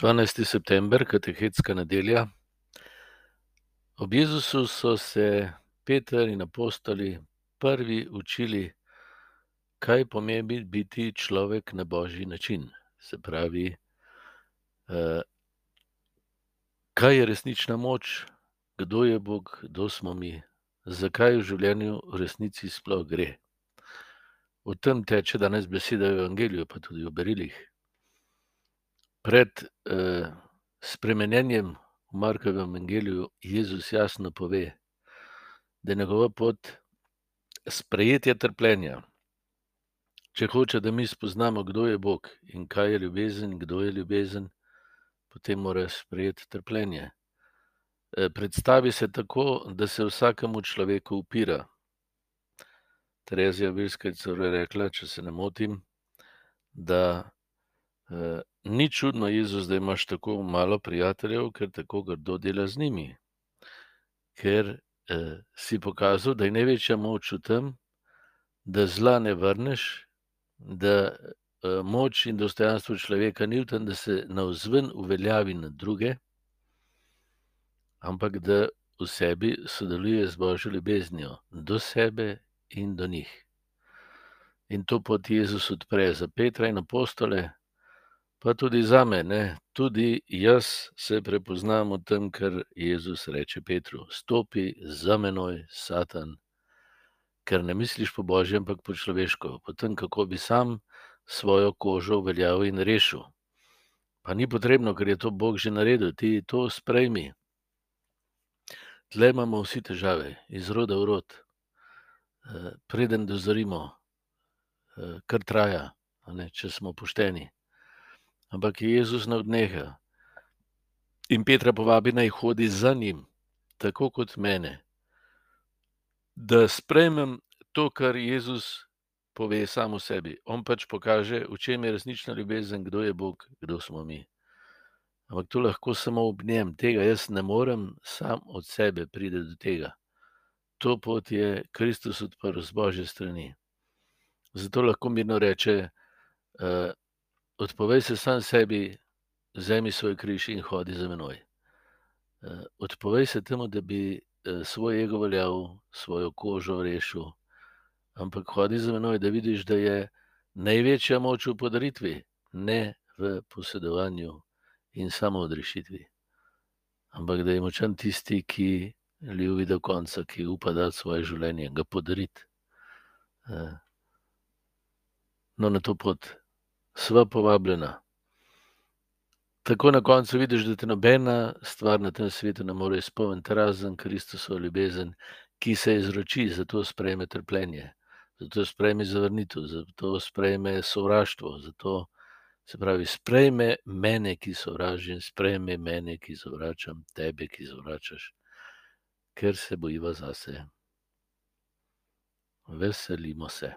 12. september, katehetska nedelja. Ob Jezusu so se Peter in apostoli prvi učili, kaj pomeni biti človek na božji način. Se pravi, eh, kaj je resnična moč, kdo je Bog, kdo smo mi, zakaj v življenju v resnici sploh gre. O tem teče danes beseda v Evangeliju, pa tudi v berilih. Pred eh, spremenjenjem v Markovem Evangeliju Jezus jasno pove, da je njegova pot sprejetje trpljenja. Če hoče, da mi spoznamo, kdo je Bog in kaj je ljubezen, kdo je ljubezen, potem mora sprejeti trpljenje. Eh, predstavi se tako, da se vsakemu človeku upira, Terezija Vilska je celo rekla, če se ne motim, da eh, ni čudno, Jezus, da imaš tako malo prijateljev, ker tako grdo dela z njimi. Ker eh, si pokazal, da je največja moč v tem, da zla ne vrneš, da eh, moč in dostojanstvo človeka ni v tem, da se navzven uveljavi na druge, ampak da v sebi sodeluje z božjo ljubeznijo do sebe in do njih. In to pot Jezus odpre za Petra in apostole, pa tudi za mene. Tudi jaz se prepoznam v tem, kar Jezus reče Petru: Stopi za menoj, Satan, ker ne misliš po božjem, ampak po človeško, po tem, kako bi sam svojo kožo uveljavil in rešil. Pa ni potrebno, ker je to Bog že naredil, ti to sprejmi. Tle imamo vsi težave, iz roda v rod. Eh, preden dozorimo, eh, kar traja, ne, če smo pošteni. Ampak je Jezus na odneha in Petra povabi naj hodi za njim, tako kot mene, da sprejmem to, kar Jezus pove samo sebi. On pač pokaže, v čem je resnična ljubezen, kdo je Bog, kdo smo mi. Ampak to lahko samo ob njem, tega jaz ne morem, sam od sebe pride do tega to pot je Kristus odprl z božje strani. Zato lahko mirno reče: uh, Odpovej se sam sebi, vzemi svoj križ in hodi za menoj. Uh, odpovej se temu, da bi uh, svoj ego veljal, svojo kožo rešil, ampak hodi za menoj, da vidiš, da je največja moč v podaritvi, ne v posedovanju in samo odrešitvi. Ampak da je močan tisti, ki ljubi do konca, ki upa dati svoje življenje, ga podariti. Eh, no, na to pot sva povabljena. Tako na koncu vidiš, da te nobena stvar na tem svetu ne more izpolniti, razen Kristusova ljubezen, ki se izroči, zato sprejme trpljenje, zato sprejme zavrnitev, zato sprejme sovraštvo, zato se pravi, sprejme mene, ki sovražim, sprejme mene, ki zavračam, tebe, ki zavračaš ker se bojiva zase. Veselimo se.